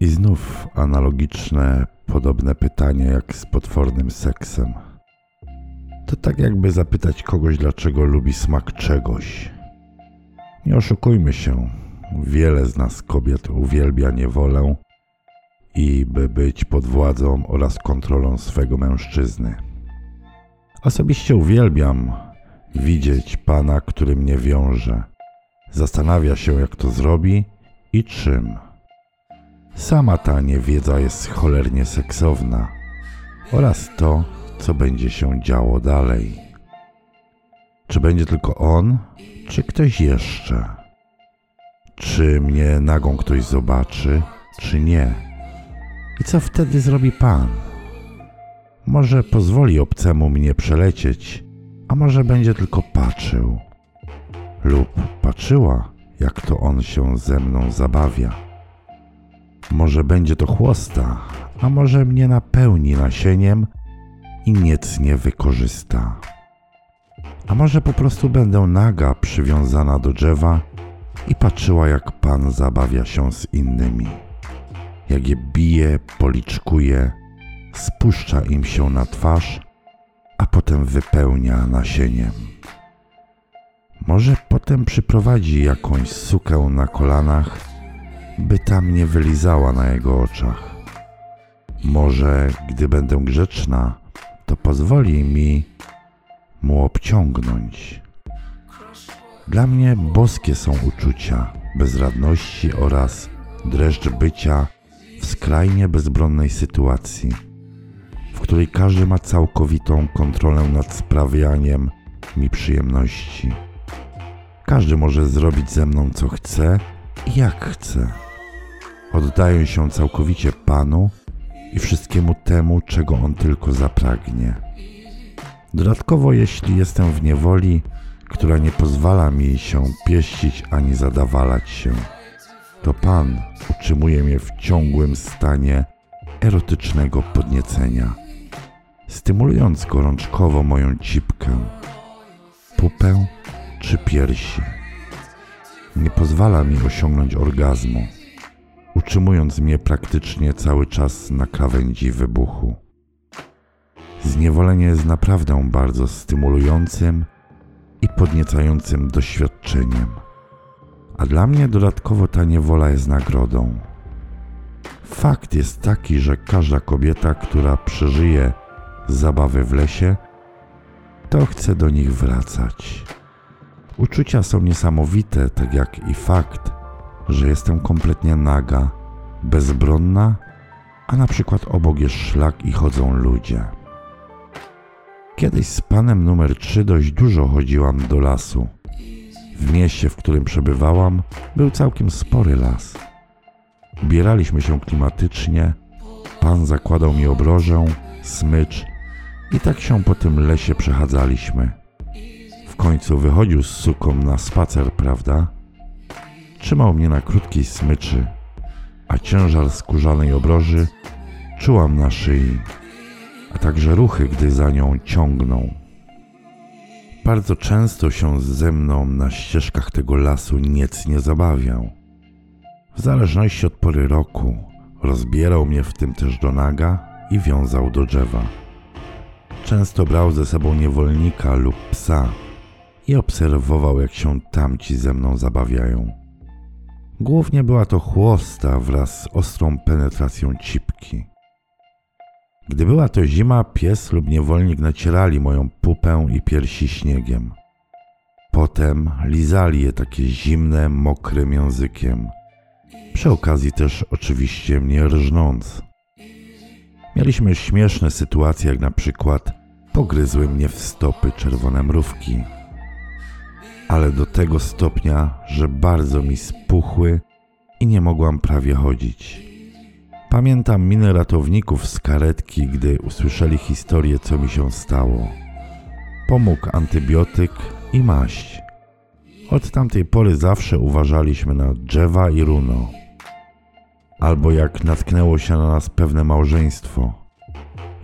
I znów analogiczne, podobne pytania jak z potwornym seksem. To tak jakby zapytać kogoś, dlaczego lubi smak czegoś. Nie oszukujmy się, wiele z nas kobiet uwielbia niewolę i by być pod władzą oraz kontrolą swego mężczyzny. Osobiście uwielbiam widzieć pana, który mnie wiąże. Zastanawia się, jak to zrobi i czym. Sama ta niewiedza jest cholernie seksowna oraz to, co będzie się działo dalej. Czy będzie tylko on, czy ktoś jeszcze? Czy mnie nagą ktoś zobaczy, czy nie? I co wtedy zrobi pan? Może pozwoli obcemu mnie przelecieć, a może będzie tylko patrzył. Lub patrzyła, jak to on się ze mną zabawia. Może będzie to chłosta, a może mnie napełni nasieniem i nic nie wykorzysta. A może po prostu będę naga przywiązana do drzewa i patrzyła, jak pan zabawia się z innymi. Jak je bije, policzkuje, spuszcza im się na twarz, a potem wypełnia nasieniem. Może potem przyprowadzi jakąś sukę na kolanach, by tam nie wylizała na jego oczach. Może, gdy będę grzeczna, to pozwoli mi mu obciągnąć. Dla mnie boskie są uczucia bezradności oraz dreszcz bycia w skrajnie bezbronnej sytuacji, w której każdy ma całkowitą kontrolę nad sprawianiem mi przyjemności. Każdy może zrobić ze mną co chce i jak chce. Oddaję się całkowicie Panu i wszystkiemu temu, czego On tylko zapragnie. Dodatkowo, jeśli jestem w niewoli, która nie pozwala mi się pieścić ani zadawalać się, to Pan utrzymuje mnie w ciągłym stanie erotycznego podniecenia, stymulując gorączkowo moją cipkę, pupę czy piersi. Nie pozwala mi osiągnąć orgazmu, utrzymując mnie praktycznie cały czas na krawędzi wybuchu. Zniewolenie jest naprawdę bardzo stymulującym i podniecającym doświadczeniem, a dla mnie dodatkowo ta niewola jest nagrodą. Fakt jest taki, że każda kobieta, która przeżyje zabawy w lesie, to chce do nich wracać. Uczucia są niesamowite, tak jak i fakt, że jestem kompletnie naga, bezbronna, a na przykład obok jest szlak i chodzą ludzie. Kiedyś z panem numer 3 dość dużo chodziłam do lasu. W mieście, w którym przebywałam, był całkiem spory las. Ubieraliśmy się klimatycznie, pan zakładał mi obrożę, smycz i tak się po tym lesie przechadzaliśmy. W końcu wychodził z suką na spacer, prawda? Trzymał mnie na krótkiej smyczy, a ciężar skórzanej obroży czułam na szyi a także ruchy, gdy za nią ciągną. Bardzo często się ze mną na ścieżkach tego lasu nic nie zabawiał. W zależności od pory roku rozbierał mnie w tym też do naga i wiązał do drzewa. Często brał ze sobą niewolnika lub psa i obserwował, jak się tamci ze mną zabawiają. Głównie była to chłosta wraz z ostrą penetracją cipki. Gdy była to zima, pies lub niewolnik nacierali moją pupę i piersi śniegiem. Potem lizali je takie zimne, mokrym językiem. Przy okazji też oczywiście mnie rżnąc. Mieliśmy śmieszne sytuacje, jak na przykład pogryzły mnie w stopy czerwone mrówki. Ale do tego stopnia, że bardzo mi spuchły i nie mogłam prawie chodzić. Pamiętam minę ratowników z karetki, gdy usłyszeli historię, co mi się stało. Pomógł antybiotyk i maść. Od tamtej pory zawsze uważaliśmy na drzewa i runo. Albo jak natknęło się na nas pewne małżeństwo.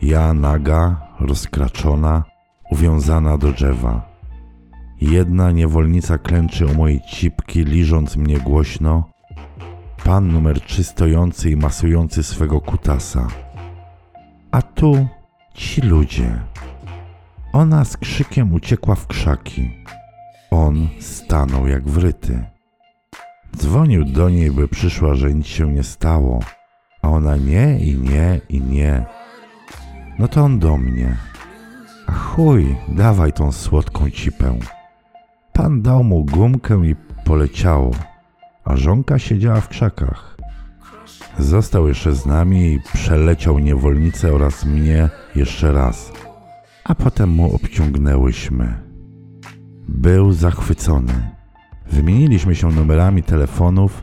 Ja naga, rozkraczona, uwiązana do drzewa. Jedna niewolnica klęczy o mojej cipki, liżąc mnie głośno, pan numer 3 stojący i masujący swego kutasa. A tu ci ludzie. Ona z krzykiem uciekła w krzaki. On stanął jak wryty. Dzwonił do niej, by przyszła, że nic się nie stało, a ona nie i nie i nie. No to on do mnie. A chuj, dawaj tą słodką cipę. Pan dał mu gumkę i poleciało, a żonka siedziała w krzakach. Został jeszcze z nami i przeleciał niewolnicę oraz mnie jeszcze raz, a potem mu obciągnęłyśmy. Był zachwycony. Wymieniliśmy się numerami telefonów,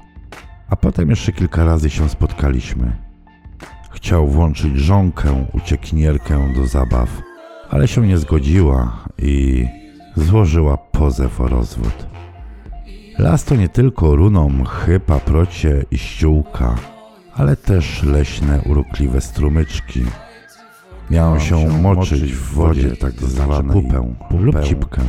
a potem jeszcze kilka razy się spotkaliśmy. Chciał włączyć żonkę, uciekinierkę do zabaw, ale się nie zgodziła i złożyła pozew o rozwód. Las to nie tylko runą mchy, paprocie i ściółka, ale też leśne, urokliwe strumyczki. Miałam się moczyć w wodzie, tak zwanej pupę lub cipkę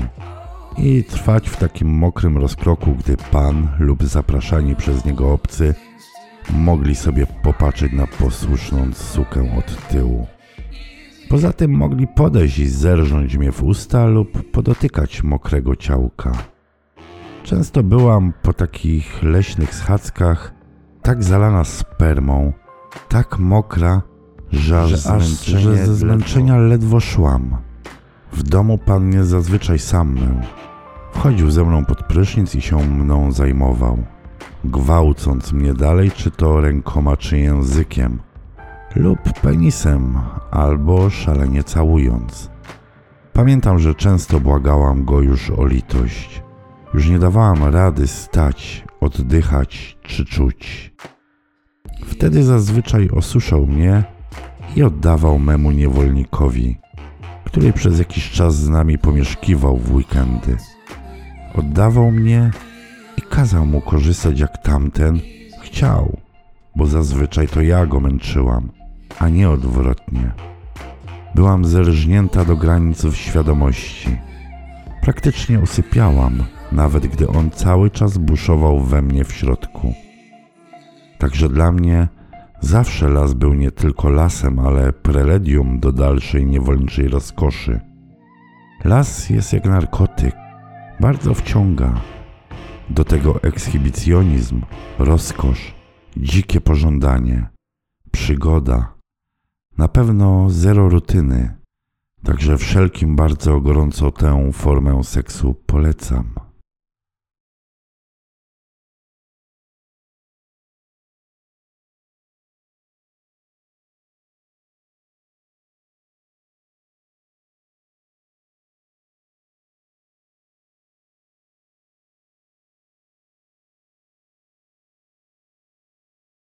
i trwać w takim mokrym rozkroku, gdy pan lub zapraszani przez niego obcy mogli sobie popatrzeć na posłuszną sukę od tyłu. Poza tym mogli podejść i zerżnąć mnie w usta lub podotykać mokrego ciałka. Często byłam po takich leśnych schadzkach tak zalana spermą, tak mokra, że, aż że ze zmęczenia ledwo szłam. W domu pan mnie zazwyczaj sam mył. Wchodził ze mną pod prysznic i się mną zajmował, gwałcąc mnie dalej, czy to rękoma, czy językiem, lub penisem, albo szalenie całując. Pamiętam, że często błagałam go już o litość. Już nie dawałam rady stać, oddychać czy czuć. Wtedy zazwyczaj osuszał mnie i oddawał memu niewolnikowi, który przez jakiś czas z nami pomieszkiwał w weekendy. Oddawał mnie i kazał mu korzystać jak tamten chciał, bo zazwyczaj to ja go męczyłam, a nie odwrotnie. Byłam zerżnięta do granic świadomości. Praktycznie usypiałam, nawet gdy on cały czas buszował we mnie w środku. Także dla mnie zawsze las był nie tylko lasem, ale preledium do dalszej niewolniczej rozkoszy. Las jest jak narkotyk, bardzo wciąga. Do tego ekshibicjonizm, rozkosz, dzikie pożądanie, przygoda. Na pewno zero rutyny, także wszelkim bardzo gorąco tę formę seksu polecam.